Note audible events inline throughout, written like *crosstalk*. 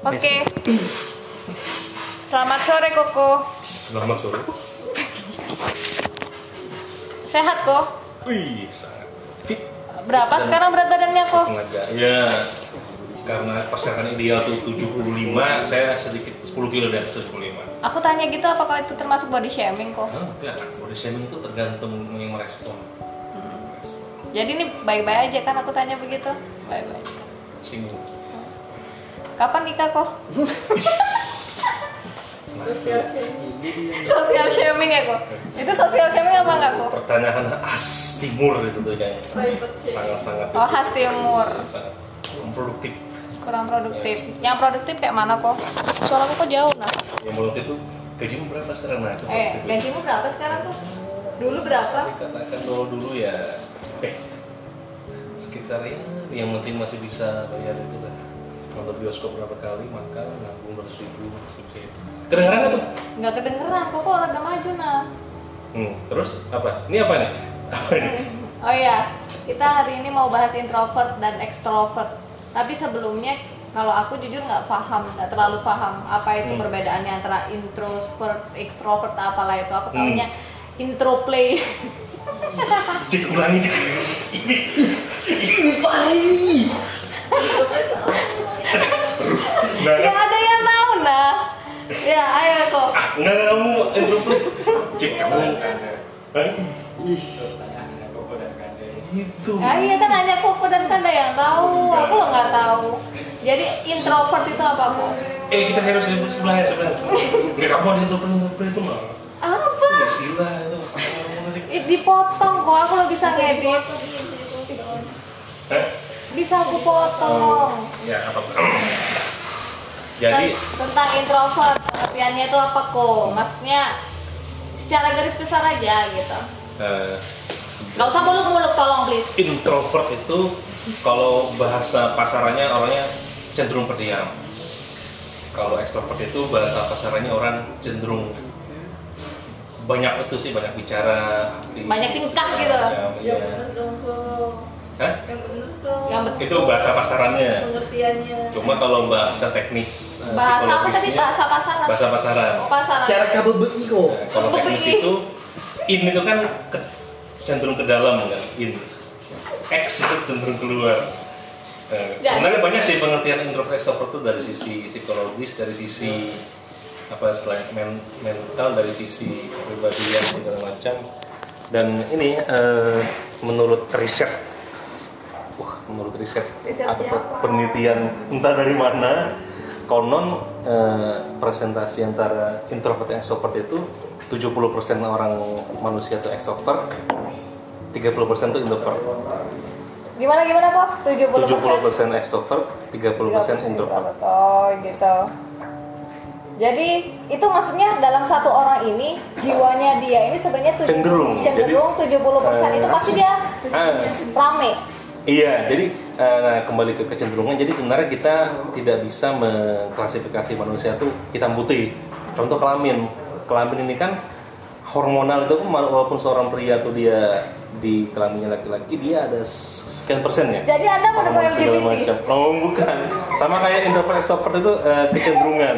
Oke. Selamat sore Koko. Selamat sore. Sehat kok? Wih, sangat fit. Berapa Dan sekarang berat badannya kok? Ya, karena persyaratan ideal tuh 75, saya sedikit 10 kilo atas 75. Aku tanya gitu apakah itu termasuk body shaming kok? Oh, enggak, body shaming itu tergantung yang merespon. Merespon. Jadi ini baik-baik aja kan aku tanya begitu? Baik-baik. Singgung. Kapan nikah kok? Sosial shaming. Sosial shaming ya kok? Itu sosial shaming apa enggak kok? Pertanyaan khas timur itu tuh kayaknya. Shaming. Sangat-sangat. Oh, khas timur. Sangat produktif. Kurang produktif. Yang produktif kayak mana kok? Suaraku kok jauh nah. Yang produktif itu gajimu berapa sekarang? Nah, itu Eh, gajimu berapa sekarang kok? Dulu berapa? dikatakan dulu dulu ya eh sekitar ya yang penting masih bisa bayar itu lah nonton bioskop berapa kali makan nabung ratus ribu masih bisa itu kedengeran nggak tuh Nggak kedengeran kok kok rada maju nah. hmm, terus apa ini apa nih apa nih Oh iya, kita hari ini mau bahas introvert dan extrovert. Tapi sebelumnya, kalau aku jujur nggak paham, nggak terlalu paham apa itu Hmm. perbedaannya antara introvert, extrovert, apalah itu. Apa Hmm. namanya? Intro play. cek ulangi cek ini nah, Gak ada yang tahu nah. Ya, ayo kok. ah nggak kamu introvert cek kamu Hah? itu Ya, iya kan hanya Koko dan Kanda yang tahu. Aku lo nggak tahu. Jadi introvert itu apa kok? eh kita harus sebelahnya sebelahnya nggak kamu ada introvert introvert itu mah Apa? Sila itu Dipotong kok. Aku lo bisa ngedit. Bisa aku potong. ya apa jadi Ten- tentang introvert pengertiannya itu apa kok maksudnya secara garis besar aja gitu. Eh, nggak usah muluk-muluk tolong please. introvert itu kalau bahasa pasarannya orangnya cenderung pendiam. Kalau ekstrovert itu bahasa pasarannya orang cenderung banyak itu sih banyak bicara Banyak tingkah gitu. macam, Ya Hah? Yang bener dong. Yang betul. itu bahasa pasarannya Pengertiannya. cuma kalau bahasa teknis eh, bahasa apa tadi bahasa pasaran bahasa pasaran oh, pasaran Cara KBBI kok. Nah, kalau teknis itu in itu kan ke- cenderung ke dalam kan in. X itu cenderung keluar. Nah, sebenarnya banyak sih pengertian introvert extrovert itu dari sisi psikologis, dari sisi apa selain men- mental, dari sisi kepribadian segala macam. Dan ini eh, menurut riset, menurut riset, Riset atau siapa? penelitian entah dari mana, konon eh, presentasi antara introvert dan extrovert itu 70% orang manusia itu extrovert, 30% itu introvert. gimana gimana kok 70 70% extrovert, 30% introvert. oh gitu jadi itu maksudnya dalam satu orang ini jiwanya dia ini sebenarnya Cenderung. cenderung 70% itu eh, pasti dia Ah, rame iya, jadi eh, nah, kembali ke kecenderungan. Jadi sebenarnya kita tidak bisa mengklasifikasi manusia itu hitam putih. Contoh kelamin, kelamin ini kan hormonal itu walaupun seorang pria tuh dia di kelaminnya laki-laki dia ada sekian persen ya. Jadi Anda mendukung LGBT? macam. Oh bukan, sama kayak introvert extrovert itu eh, kecenderungan.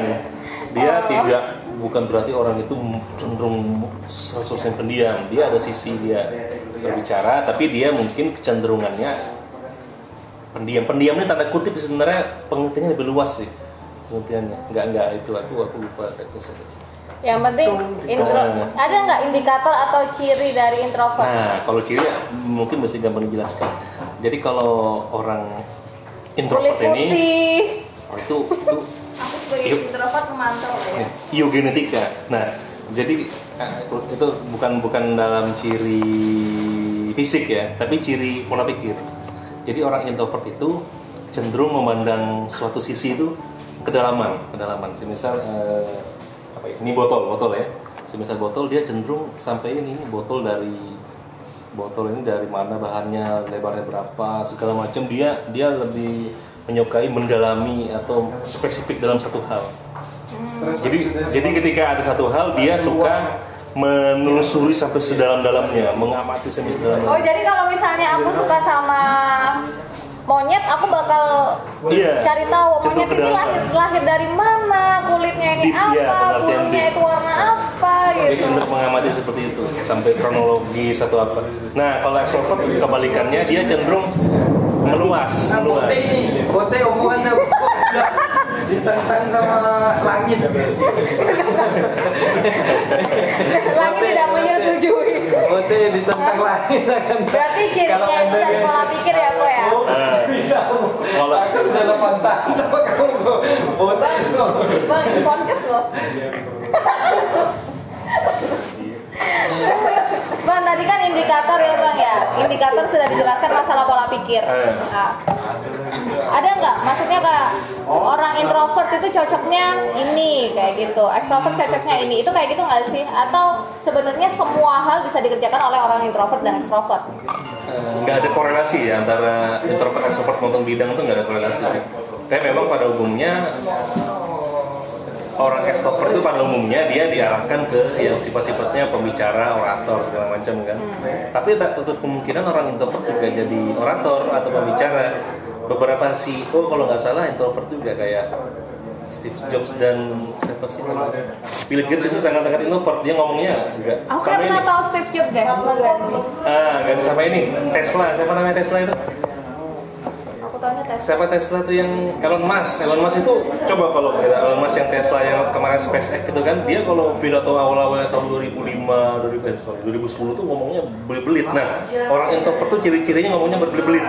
Dia Oh. tidak bukan berarti orang itu cenderung 100% pendiam. Dia ada sisi dia berbicara, tapi dia mungkin kecenderungannya pendiam. Pendiam ini tanda kutip sebenarnya pengertiannya lebih luas sih pengertiannya. Enggak enggak itu aku aku lupa teknisnya. yang penting intro Nah. ada nggak indikator atau ciri dari introvert Nah, kalau ciri mungkin mesti gampang dijelaskan. Jadi kalau orang kulit introvert ini putih oh, itu itu Aku sebagai Yuk. introvert memantau ya. eugenetika. Nah, jadi eh, itu bukan bukan dalam ciri fisik ya, tapi ciri pola pikir. Jadi orang introvert itu cenderung memandang suatu sisi itu kedalaman, kedalaman. Semisal eh, apa ya? Ini botol, botol ya. Semisal botol dia cenderung sampai ini, ini botol dari botol ini dari mana bahannya, lebarnya berapa, segala macam dia dia lebih menyukai mendalami atau spesifik dalam satu hal. Jadi jadi ketika ada satu hal dia suka menelusuri sampai sedalam-dalamnya, mengamati sampai Oh sedalam-dalamnya. jadi kalau misalnya aku suka sama monyet aku bakal Iya. cari tahu Cenderung monyet ini lahir lahir dari mana kulitnya ini Deep, iya, apa bulunya itu warna apa gitu cenderung mengamati seperti itu sampai kronologi satu apa. Nah kalau extrovert kebalikannya dia cenderung meluas, meluas. Bote ini, bote omongannya ditentang sama langit. *laughs* *laughs* lagi tidak menyetujui Bote ditentang langit akan. berarti cirinya itu dari pola pikir ya kok ya Nah, Bisa. Kalau- aku sudah delapan tahun sama kamu. Bote kok. Bang, podcast loh. Bang, tadi kan indikator ya bang ya Indikator sudah dijelaskan masalah pola pikir Eh. Nah, Ada nggak? Maksudnya kayak orang introvert itu cocoknya ini kayak gitu Extrovert cocoknya ini Itu kayak gitu nggak sih? Atau sebenarnya semua hal bisa dikerjakan oleh orang introvert dan extrovert? nggak ada korelasi ya antara introvert extrovert maupun bidang itu nggak ada korelasi. Tapi memang pada umumnya orang extrovert itu pada umumnya dia diarahkan ke yang sifat-sifatnya pembicara, orator segala macam kan. Tapi tak tutup kemungkinan orang introvert juga jadi orator atau pembicara. Beberapa CEO kalau nggak salah introvert juga kayak Steve Jobs dan siapa sih namanya? Bill Gates itu sangat-sangat introvert. Dia ngomongnya juga Aku kayak pernah ini. tahu Steve Jobs deh. Ah, gak sama ini Tesla. Siapa namanya Tesla itu? Aku tahunya Tesla Siapa Tesla tuh yang Elon Musk? Elon Musk itu coba kalau kita Elon Musk yang Tesla yang kemarin SpaceX itu kan dia kalau pidato awal-awalnya tahun 2005, 2000, eh, sorry, 2010 tuh ngomongnya belit-belit. Nah, orang introvert tuh ciri-cirinya ngomongnya berbelit-belit.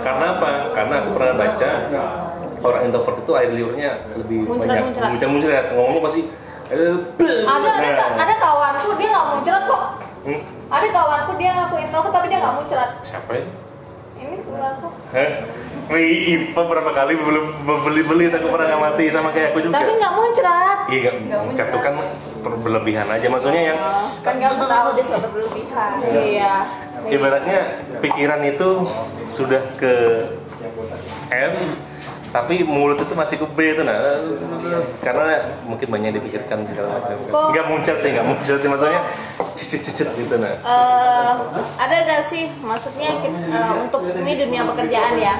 Karena apa? Karena aku pernah baca orang introvert itu air liurnya lebih Muncrat, banyak. muncrat. Muncrat-muncrat. Ngomongnya pasti eh, ada ada nah. ada kawanku dia nggak muncrat kok Hmm, ada kawanku dia ngaku introvert tapi dia nggak muncrat siapa ya? ini? Wih, Ipa berapa kali belum beli-beli aku pernah ngamati sama kayak aku juga. tapi nggak muncrat Iya, nggak muncrat tuh kan berlebihan aja. Maksudnya yang Kan kamu tahu dia suatu berlebihan. iya ibaratnya pikiran itu sudah ke M, tapi mulut itu masih ke B itu nah. Karena mungkin banyak yang dipikirkan segala macam. Kok- Nggak muncrat sih, nggak muncrat sih maksudnya cicit-cicit gitu nah. Eh, ada gak sih maksudnya eh, untuk ini dunia pekerjaan ya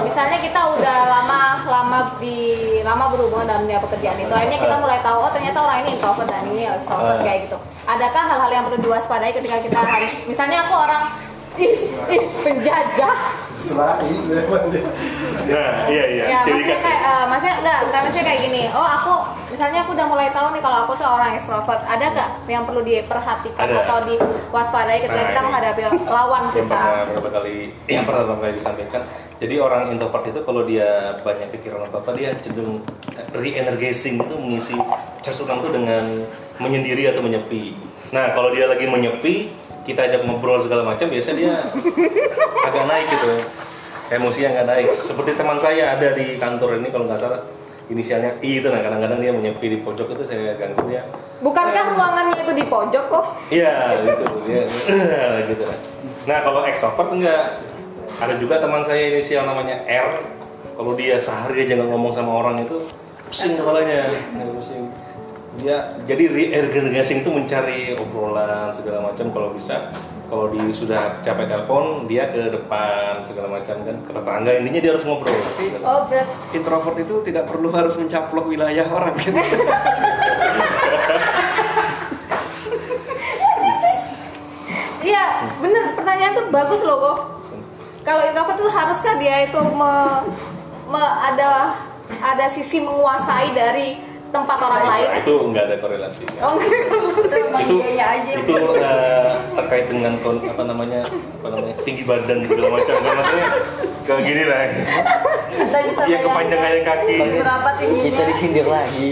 misalnya kita udah lama lama di lama berhubungan dalam dunia pekerjaan itu akhirnya kita mulai tahu oh ternyata orang ini introvert dan ini extrovert Eh. kayak gitu adakah hal-hal yang perlu diwaspadai ketika kita harus misalnya aku orang ih, ih, penjajah Nah, iya iya. ya Ciri maksudnya kayak eh, maksudnya enggak enggak maksudnya kayak gini. Oh aku misalnya aku udah mulai tahu nih kalau aku tuh orang extrovert. Ada nggak yang perlu diperhatikan Ada. atau diwaspadai ketika Nah, kita ini. menghadapi lawan yang kita? pernah beberapa kali yang pernah beberapa kali disampaikan jadi orang introvert itu kalau dia banyak pikiran apa apa dia cenderung re-energizing itu mengisi cas ulang itu dengan menyendiri atau menyepi. Nah kalau dia lagi menyepi kita ajak ngobrol segala macam biasanya dia agak naik gitu emosinya nggak naik seperti teman saya ada di kantor ini kalau nggak salah inisialnya I itu nah kadang-kadang dia menyepi di pojok itu saya ganggu dia Bukankah ruangannya itu di pojok kok? Iya gitu dia *laughs* gitu. Nah kalau extrovert enggak ada juga teman saya inisial namanya R. Kalau dia sehari aja nggak ngomong sama orang itu pusing kepalanya, Ya, pusing. Dia jadi re-energizing itu mencari obrolan segala macam kalau bisa. Kalau di sudah capek telepon dia ke depan segala macam kan ke tetangga intinya dia harus ngobrol. Oh berat. Introvert itu tidak perlu harus mencaplok wilayah orang kan. *laughs* Iya bener pertanyaan tuh bagus loh kok. Kalau introvert tuh haruskah dia itu me, me- ada ada sisi menguasai dari tempat orang lain? Itu enggak ada korelasi. Oh enggak. Itu itu dianya aja. itu eh, terkait dengan kon- apa namanya apa namanya tinggi badan segala macam kan maksudnya kayak gini lah Kita bisa ya kepanjangan kaki berapa tingginya. Kita disindir lagi.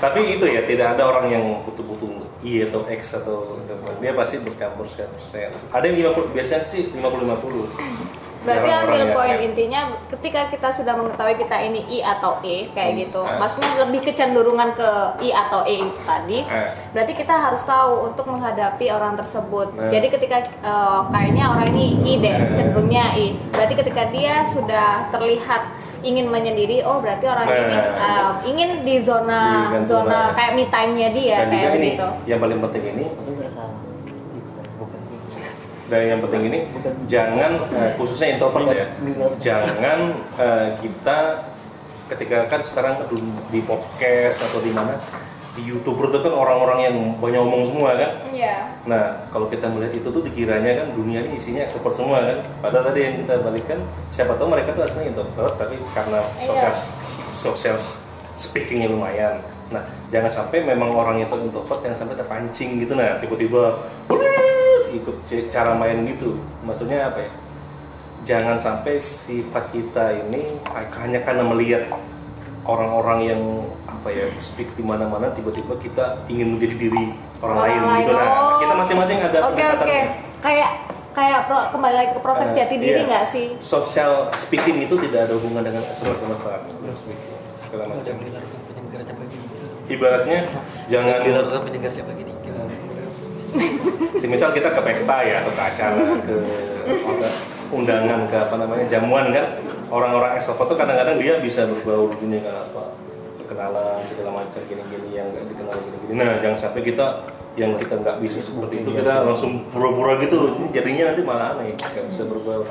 tapi itu ya tidak ada orang yang butuh-butuh I atau X atau dia pasti bercampur sekian persen ada yang 50 biasanya sih 50 50 Berarti ambil yang- poin yang- intinya ketika kita sudah mengetahui kita ini I atau E kayak Hmm. gitu. Ah. Maksudnya lebih kecenderungan ke I atau E itu tadi. Ah. Berarti kita harus tahu untuk menghadapi orang tersebut. Nah. Jadi ketika eh, kayaknya orang ini I deh, Ah. cenderungnya I. Berarti ketika dia sudah terlihat ingin menyendiri, oh berarti orang Nah. ini eh, ingin di zona Di zona zona. kayak me time-nya dia dan kayak begitu. yang paling penting ini dan yang penting ini jangan eh, khususnya introvert ya jangan eh, kita ketika kan sekarang di, podcast atau di mana di youtuber itu kan orang-orang yang banyak omong semua kan Iya. Nah, kalau kita melihat itu tuh dikiranya kan dunia ini isinya ekstrovert semua kan. Padahal tadi yang kita balikan, siapa tahu mereka tuh aslinya introvert, tapi karena social social speakingnya lumayan. Nah, jangan sampai memang orang itu introvert yang sampai terpancing gitu nah tiba-tiba ikut cara main gitu. Maksudnya apa ya? Jangan sampai sifat kita ini hanya karena melihat orang-orang yang apa ya speak di mana-mana tiba-tiba kita ingin menjadi diri orang, lain, gitu nah oh. kita masing-masing ada Oke pendekatan oke. Kayak kayak pro- kembali lagi ke proses Eh, jati diri iya. nggak sih? social speaking itu tidak ada hubungan dengan extrovert introvert social speaking segala macam ibaratnya jangan semisal kita ke pesta ya atau ke acara *laughs* ke ke undangan ke apa namanya jamuan kan. Orang-orang ekstrovert tuh kadang-kadang dia bisa berbau di dunia kan apa kenalan segala macam gini-gini yang nggak dikenal gini-gini. Nah jangan sampai kita yang kita nggak bisa seperti itu kita langsung pura-pura gitu jadinya nanti malah aneh nggak bisa berbau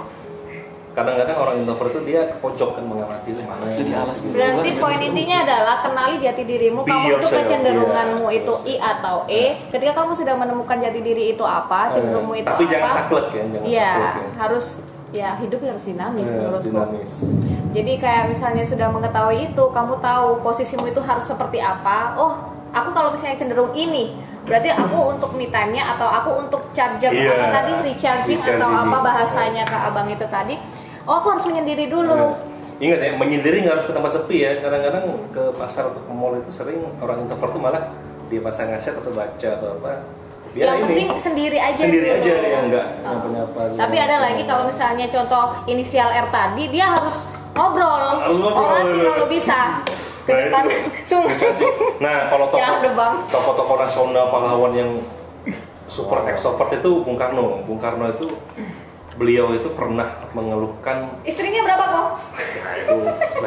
kadang-kadang orang introvert itu dia pojok kan mengamati itu mana yang gitu. Berarti poin intinya adalah kenali jati dirimu. Be Kamu itu kecenderunganmu iya. itu I atau E. Ketika kamu sudah menemukan jati diri itu apa, cenderungmu itu tapi apa? jangan saklek ya jangan Iya, saklek ya. harus ya hidup harus dinamis Eh, menurutku. dinamis Jadi kayak misalnya sudah mengetahui itu, kamu tahu posisimu itu harus seperti apa. Oh, aku kalau misalnya cenderung ini, berarti aku untuk me time-nya atau aku untuk charger Iya. apa tadi recharging, atau Recharging. apa bahasanya ke abang itu tadi. Oh, aku harus menyendiri dulu. Eh, Ingat ya, menyendiri nggak harus ke tempat sepi ya. Kadang-kadang ke pasar atau ke mall itu sering orang introvert tuh malah dia pasang ngaset atau baca atau apa. Biar yang ini penting sendiri aja sendiri dulu. aja ya nggak Oh. nyapa-nyapa. segala Tapi ada lagi kalau misalnya contoh inisial R tadi, dia harus ngobrol. Harus ngobrol, Orasi iya. kalau bisa ke Nah, depan *laughs* sungai. Nah, kalau tokoh tokoh-tokoh nasional pahlawan yang super extrovert itu Bung Karno. Bung Karno itu beliau itu pernah mengeluhkan Istrinya berapa kok? Nah itu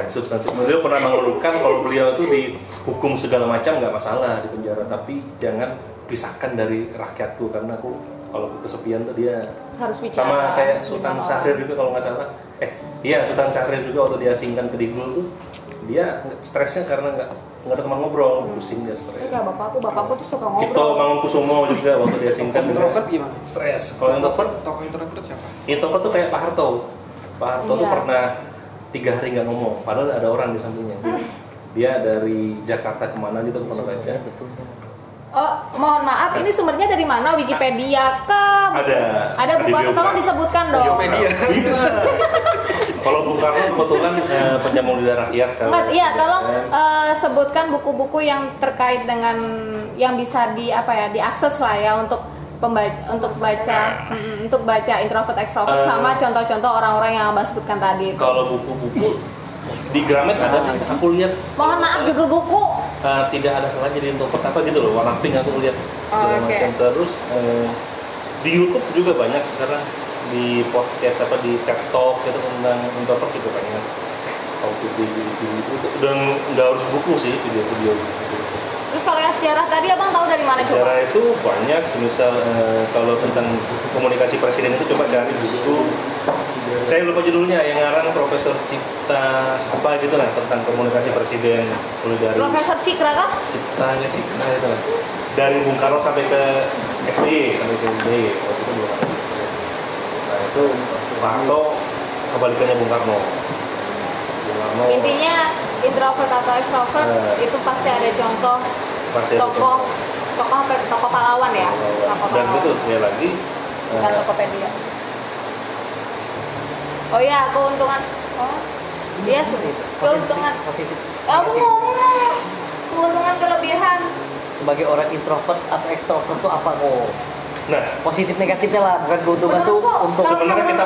substansi. Beliau pernah mengeluhkan kalau beliau itu dihukum segala macam nggak masalah di penjara, tapi jangan pisahkan dari rakyatku karena aku kalau kesepian tuh dia Harus bicara. sama kayak Sultan? Syahrir juga kalau nggak salah. Eh iya Sultan Syahrir juga waktu diasingkan ke Digul tuh dia stresnya karena nggak nggak ada teman ngobrol, pusing dia stres. kayak bapakku, bapakku tuh suka Cipto ngobrol. Mangunkusumo juga waktu diasingkan juga Introvert gimana? stres. Kalau introvert Tokoh introvert siapa? introvert tuh kayak Pak Harto. Pak Harto tuh Iya. pernah tiga hari nggak ngomong, padahal ada orang di sampingnya. *laughs* Dia dari Jakarta ke mana gitu aku pernah baca. Oh, mohon maaf, ini sumbernya dari mana? Wikipedia kah? Ada. Ada buku tolong disebutkan dong. Iya. *laughs* Kalau Bung Karno kebetulan eh, penyambung lidah rakyat kan. Enggak, iya, tolong eh, sebutkan buku-buku yang terkait dengan yang bisa di apa ya, diakses lah ya untuk pembaca untuk baca mm, untuk baca introvert extrovert Eh. sama contoh-contoh orang-orang yang abang sebutkan tadi. Kalau buku-buku di Gramet ada sih, aku lihat. Mohon maaf judul buku. Eh, tidak ada salah jadi introvert apa gitu loh, warna pink aku lihat segala Oh, oke. macam. Terus eh, di YouTube juga banyak sekarang di podcast apa di TED Talk gitu tentang introvert. How to be video itu dan nggak harus buku sih video-video gitu. Terus kalau yang sejarah tadi abang tahu dari mana coba? Sejarah itu banyak, semisal eh, kalau tentang komunikasi presiden itu coba cari buku. Saya lupa judulnya, yang ngarang Profesor Cipta apa gitu lah tentang komunikasi presiden mulai dari Profesor Cikra kah? Ciptanya Cipta itu lah. Dari Bung Karno sampai ke SBY sampai ke SBY waktu itu Bung Karno. Nah itu Harto kebalikannya Bung Karno. Bung Karno Intinya introvert atau extrovert Eh. itu pasti ada contoh masih ada tokoh tokoh apa itu? tokoh pahlawan ya? Tokoh dan itu sekali lagi bukan eh, Tokopedia. Oh iya, keuntungan. Oh, iya sudah. Keuntungan. positif Kamu ngomong. Keuntungan kelebihan. sebagai orang introvert atau extrovert tuh apa kok nah positif negatifnya lah bukan keuntungan tuh untuk sebenarnya kita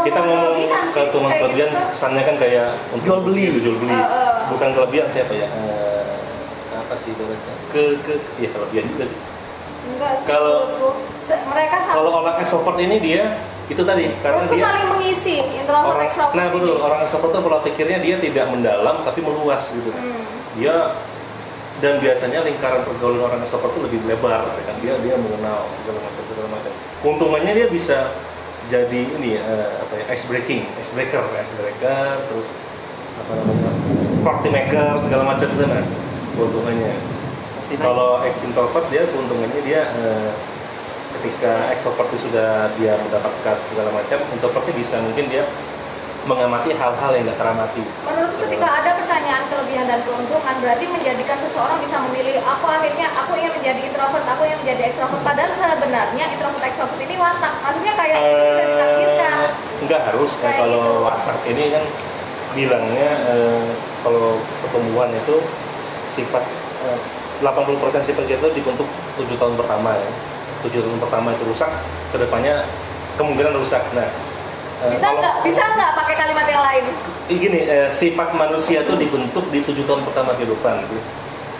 kita ngomong keuntungan kayak kelebihan gitu. kesannya kan kayak untuk Jual beli. gitu, jual beli Eh, eh. bukan kelebihan siapa ya Eh, apa sih ibaratnya ke ke ya kelebihan juga sih Enggak sih Kalau- mereka kalau orang extrovert ini dia itu tadi karena dia saling mengisi introvert orang, extrovert. nah betul orang extrovert itu pola pikirnya dia tidak mendalam tapi meluas gitu Hmm. dia dan biasanya lingkaran pergaulan orang extrovert itu lebih lebar kan. Dia dia mengenal segala macam segala macam. Keuntungannya dia bisa jadi ini eh, apa ya ice breaking ice breaker ice breaker terus apa namanya party maker segala macam itu nah keuntungannya. Kalau ex introvert dia keuntungannya dia eh, ketika extrovert itu sudah dia mendapatkan segala macam introvertnya bisa mungkin dia mengamati hal-hal yang nggak teramati Menurutku ketika kelebihan dan keuntungan berarti menjadikan seseorang bisa memilih aku akhirnya aku yang menjadi introvert, aku yang menjadi extrovert. Padahal sebenarnya introvert extrovert ini watak. Maksudnya kayak itu sudah ditakdirkan. Eh, nggak harus kan Kayak kalau gitu. watak ini kan bilangnya eh, kalau pertumbuhan itu sifat eh, 80% sifat kita itu dibentuk 7 tahun pertama ya 7 tahun pertama itu rusak ke depannya kemungkinan rusak nah eh, Bisa kalau- nggak? Bisa nggak pakai kalimat yang lain? Gini eh, sifat manusia itu dibentuk di tujuh tahun pertama kehidupan gitu.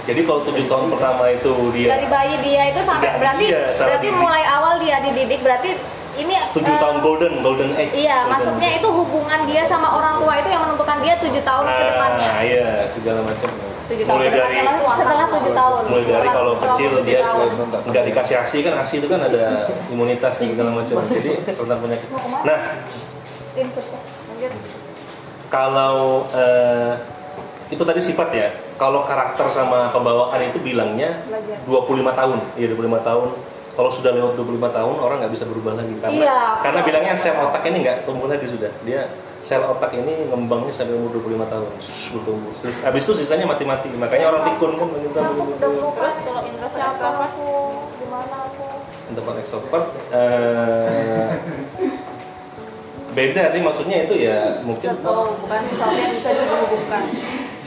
jadi kalau tujuh tahun pertama itu dia Dari bayi dia itu sampai Nggak, berarti iya, sama berarti didik. mulai awal dia dididik berarti ini tujuh eh, tahun golden golden age Iya, golden maksudnya age. itu hubungan dia sama orang tua itu yang menentukan dia tujuh tahun ke depannya. Ah, iya segala macam Tahun mulai dari maksudnya setelah tujuh tahun. mulai dari Setelah- kalau setelah kecil dia nggak dikasih asi kan asi itu kan ada imunitas dan segala macam. Jadi rentan penyakit nah. Kalau eh, itu tadi sifat ya. Kalau karakter sama pembawaan itu bilangnya 25 tahun. Iya 25 tahun. Kalau sudah lewat 25 tahun orang nggak bisa berubah lagi. Karena Iya. karena bilangnya sel otak ini nggak tumbuh lagi sudah. Dia sel otak ini ngembangnya sampai umur 25 tahun. Bertumbuh terus habis itu sisanya mati-mati. Makanya orang pikun kan begitu. Terus kalau introvert extrovert aku, gimana aku. untuk extrovert eh, *laughs* beda sih maksudnya itu ya mungkin Oh, bukan sesuatu yang bisa dihubungkan.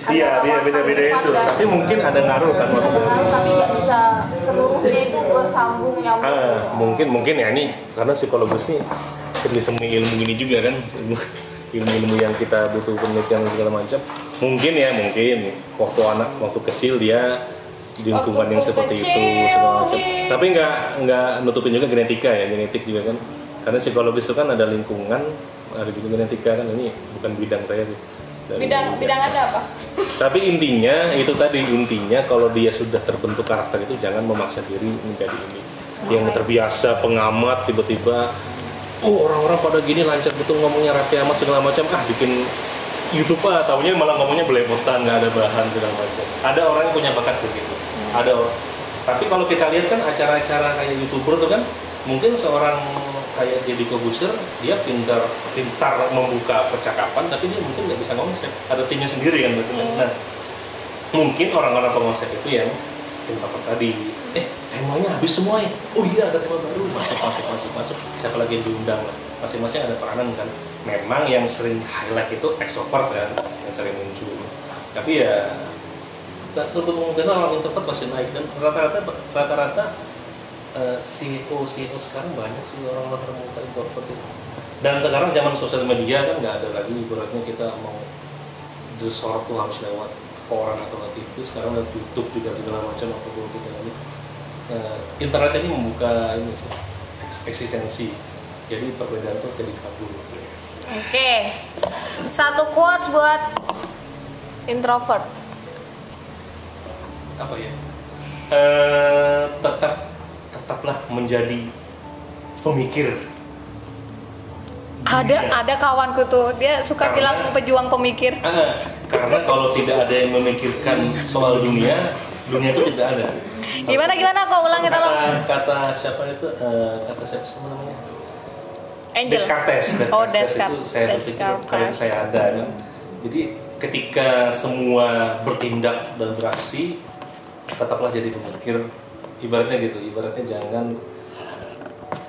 iya iya beda-beda itu. Dan- tapi mungkin ada ngaruh kan waktu ngaruh, tapi nggak bisa seluruhnya itu bersambung nyambung. Ah, mungkin mungkin ya ini karena psikologis nih semi-semi ilmu gini juga kan ilmu-ilmu yang kita butuh penelitian dan segala macam. Mungkin ya mungkin. Waktu anak waktu kecil dia di lingkungan yang seperti itu kecil, segala macam. tapi nggak nggak nutupin juga genetika ya genetik juga kan. Karena psikologis itu kan ada lingkungan ada juga genetika kan. Ini bukan bidang saya sih. Dari- Bidang bidang Anda apa? *laughs* tapi intinya itu tadi intinya kalau dia sudah terbentuk karakter itu jangan memaksa diri menjadi ini. Yang terbiasa pengamat tiba-tiba oh orang-orang pada gini lancar betul ngomongnya Raffi Ahmad segala macam. Ah bikin YouTube ah tahunya malah ngomongnya belepotan nggak ada bahan segala macam. Ada orang yang punya bakat begitu. Ada orang tapi kalau kita lihat kan acara-acara kayak youtuber tuh kan mungkin seorang kayak Deddy Kobuser dia pintar pintar membuka percakapan tapi dia mungkin nggak bisa konsep ada timnya sendiri kan maksudnya. Nah mungkin orang-orang pengonsep itu yang introvert tadi temanya habis semua ya? Oh iya ada tema baru. Masuk masuk masuk masuk. Siapa lagi yang diundang? Masing-masing ada peranan kan? Memang yang sering highlight itu extrovert kan yang sering muncul. Tapi ya untuk kemungkinan orang introvert pasti naik. Dan rata-rata rata-rata eh, CEO CEO sekarang banyak sih orang-orang termuka introvert itu. Dan sekarang zaman sosial media kan nggak ada lagi. Ibaratnya kita mau source tuh harus lewat koran atau TV sekarang lewat YouTube juga segala macam atau kita ini eh, internet ini membuka ini sih eks- eksistensi jadi perbedaan tuh jadi kabur yes. Oke. Satu quotes buat introvert. apa ya eh tetap tetaplah menjadi pemikir Ada Iya. ada kawanku tuh, dia suka Karena- bilang pejuang pemikir. Ah, karena kalau tidak ada yang memikirkan soal dunia dunia itu tidak ada Gimana gimana kok ulang kita kata, lo. kata siapa itu eh, kata siapa siapa namanya Angel. Descartes, Oh, Descartes Descartes. itu saya Descartes. kalau saya ada kan. Jadi ketika semua bertindak dan beraksi, tetaplah jadi pemikir. Ibaratnya gitu, ibaratnya jangan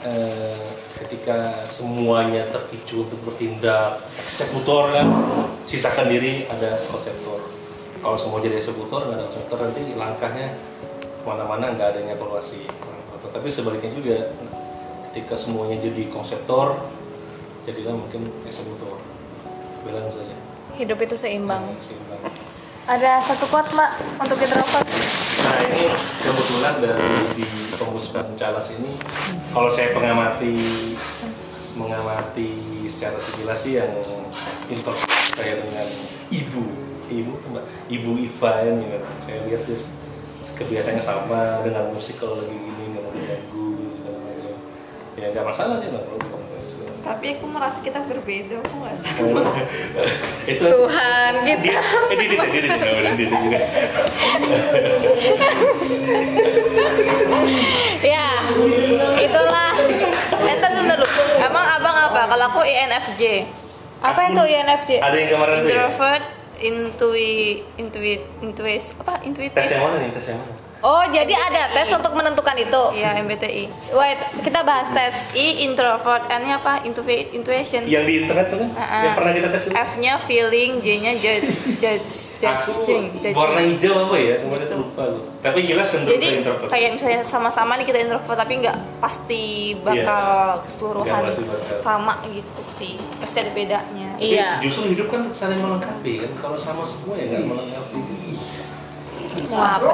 eh, ketika semuanya terpicu untuk bertindak eksekutor kan, sisakan diri ada konseptor. Kalau semua jadi eksekutor nggak ada konseptor nanti langkahnya ke mana-mana nggak adanya evaluasi. Tapi sebaliknya juga ketika semuanya jadi konseptor jadilah mungkin eksekutor bilang saja Hidup itu seimbang. Seimbang. Ada satu quote mbak untuk introvert. nah ini kebetulan dari di pembusukan Calas ini kalau saya pengamati mengamati secara sekilas sih yang introvert saya dengan ibu ibu mbak ibu Iva ini saya lihat terus kebiasaannya sama dengan musik kalau lagi gini nggak mau diganggu segala macam. Ya nggak masalah sih nggak perlu tapi aku merasa kita berbeda aku nggak oh. sama *laughs* itu Tuhan kita. Ini ini ini ini juga ya itulah. Eh, Enten dulu emang abang apa? Kalau aku INFJ apa itu INFJ ada yang kemarin ya? introvert intui, intuit, intuis, apa? tes Intuitif. yang mana nih tes yang mana oh jadi ada tes untuk menentukan itu Iya, MBTI. wait kita bahas tes I introvert, N-nya apa? Intui, intuition. yang di internet tuh kan Uh-uh. yang pernah kita tes itu F-nya feeling, J-nya judge, judge, aku judging, judging. warna hijau apa ya kemarin tuh lupa lu tapi jelas cenderung Jadi introvert kayak misalnya sama-sama nih kita introvert tapi nggak pasti bakal keseluruhan Nggak pasti bakal. sama gitu sih. Pasti ada bedanya. Iya justru hidup kan saling melengkapi kan kalau sama semua ya nggak melengkapi Wah, apa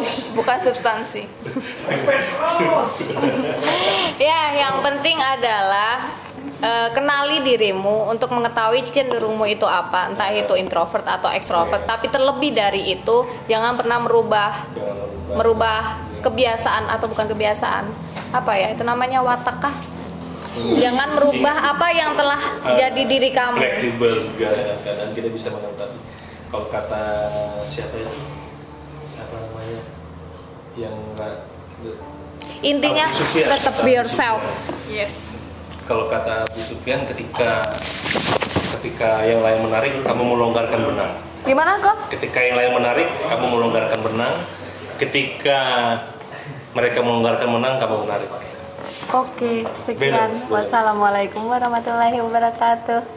sih? Bukan substansi. *laughs* ya yang penting adalah eh, kenali dirimu untuk mengetahui cenderungmu itu apa. Entah itu introvert atau ekstrovert tapi terlebih dari itu jangan pernah merubah merubah kebiasaan atau bukan kebiasaan. Apa ya itu namanya watak kah? Jangan merubah apa yang telah Eh, jadi diri kamu. Fleksibel juga kadang kita bisa melengkapi kalau kata siapa itu siapa namanya? Yang nggak intinya tetap be yourself. Yes. kalau kata Abu Sufyan ketika ketika yang lain menarik kamu melonggarkan benang. Gimana kok ketika yang lain menarik kamu melonggarkan benang. Ketika mereka melonggarkan benang kamu menarik. Oke sekian. Balance. wassalamualaikum warahmatullahi wabarakatuh